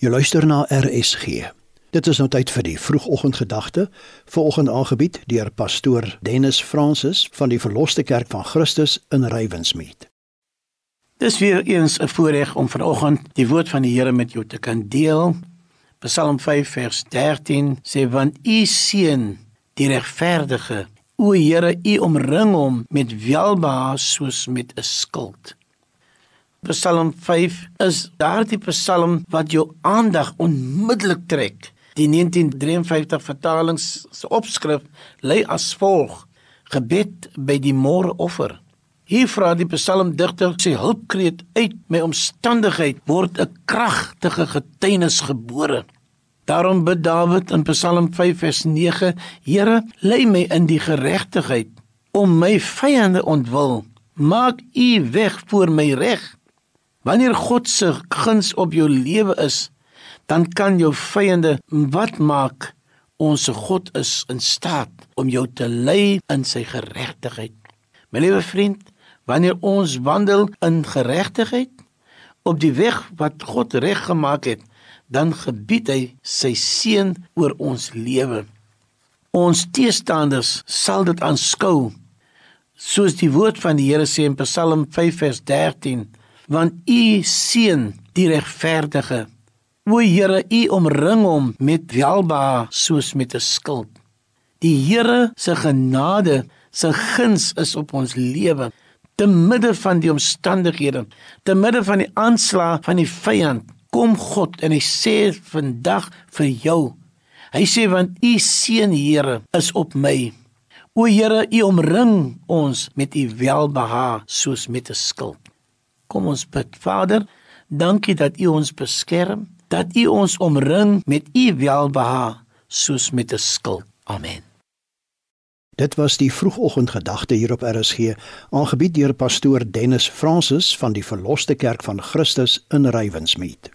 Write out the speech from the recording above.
Jy luister na RSG. Dit is nou tyd vir die vroegoggendgedagte, vanoggend aangebied deur pastoor Dennis Francis van die Verloste Kerk van Christus in Rywensmeet. Dis weer eens 'n voorreg om vanoggend die woord van die Here met jou te kan deel. Psalm 5 vers 13 sê want U seën die regverdige. O Here, U omring hom met welbehae soos met 'n skild. Psalm 5 is daardie psalm wat jou aandag onmiddellik trek. Die 1953 vertaling se opskrif lei as volg: Gebed by die môreoffer. Hier vra die psalmdigter sy hulpkreet uit my omstandigheid word 'n kragtige getuienis gebore. Daarom bid Dawid in Psalm 5 vers 9: Here, lei my in die geregtigheid om my vyande ontwil. Maak U weg voor my reg. Wanneer God se guns op jou lewe is, dan kan jou vyande wat maak? Ons God is in staat om jou te lei in sy geregtigheid. My liewe vriend, wanneer ons wandel in geregtigheid op die weg wat God reggemaak het, dan gebied hy sy seën oor ons lewe. Ons teestanders sal dit aanskou. Soos die woord van die Here sê in Psalm 5 vers 13 want u seën die regverdige. O Here, u omring hom met welba soos met 'n skild. Die Here se genade, se guns is op ons lewe te midde van die omstandighede, te midde van die aanslag van die vyand. Kom God en hy sê vandag vir jou. Hy sê want u seën Here is op my. O Here, u omring ons met u welbehae soos met 'n skild. Kom ons bid. Vader, dankie dat U ons beskerm, dat U ons omring met U welbehae soos met 'n skild. Amen. Dit was die vroegoggendgedagte hier op RSG, aangebied deur pastoor Dennis Francis van die Verloste Kerk van Christus in Rywensmeet.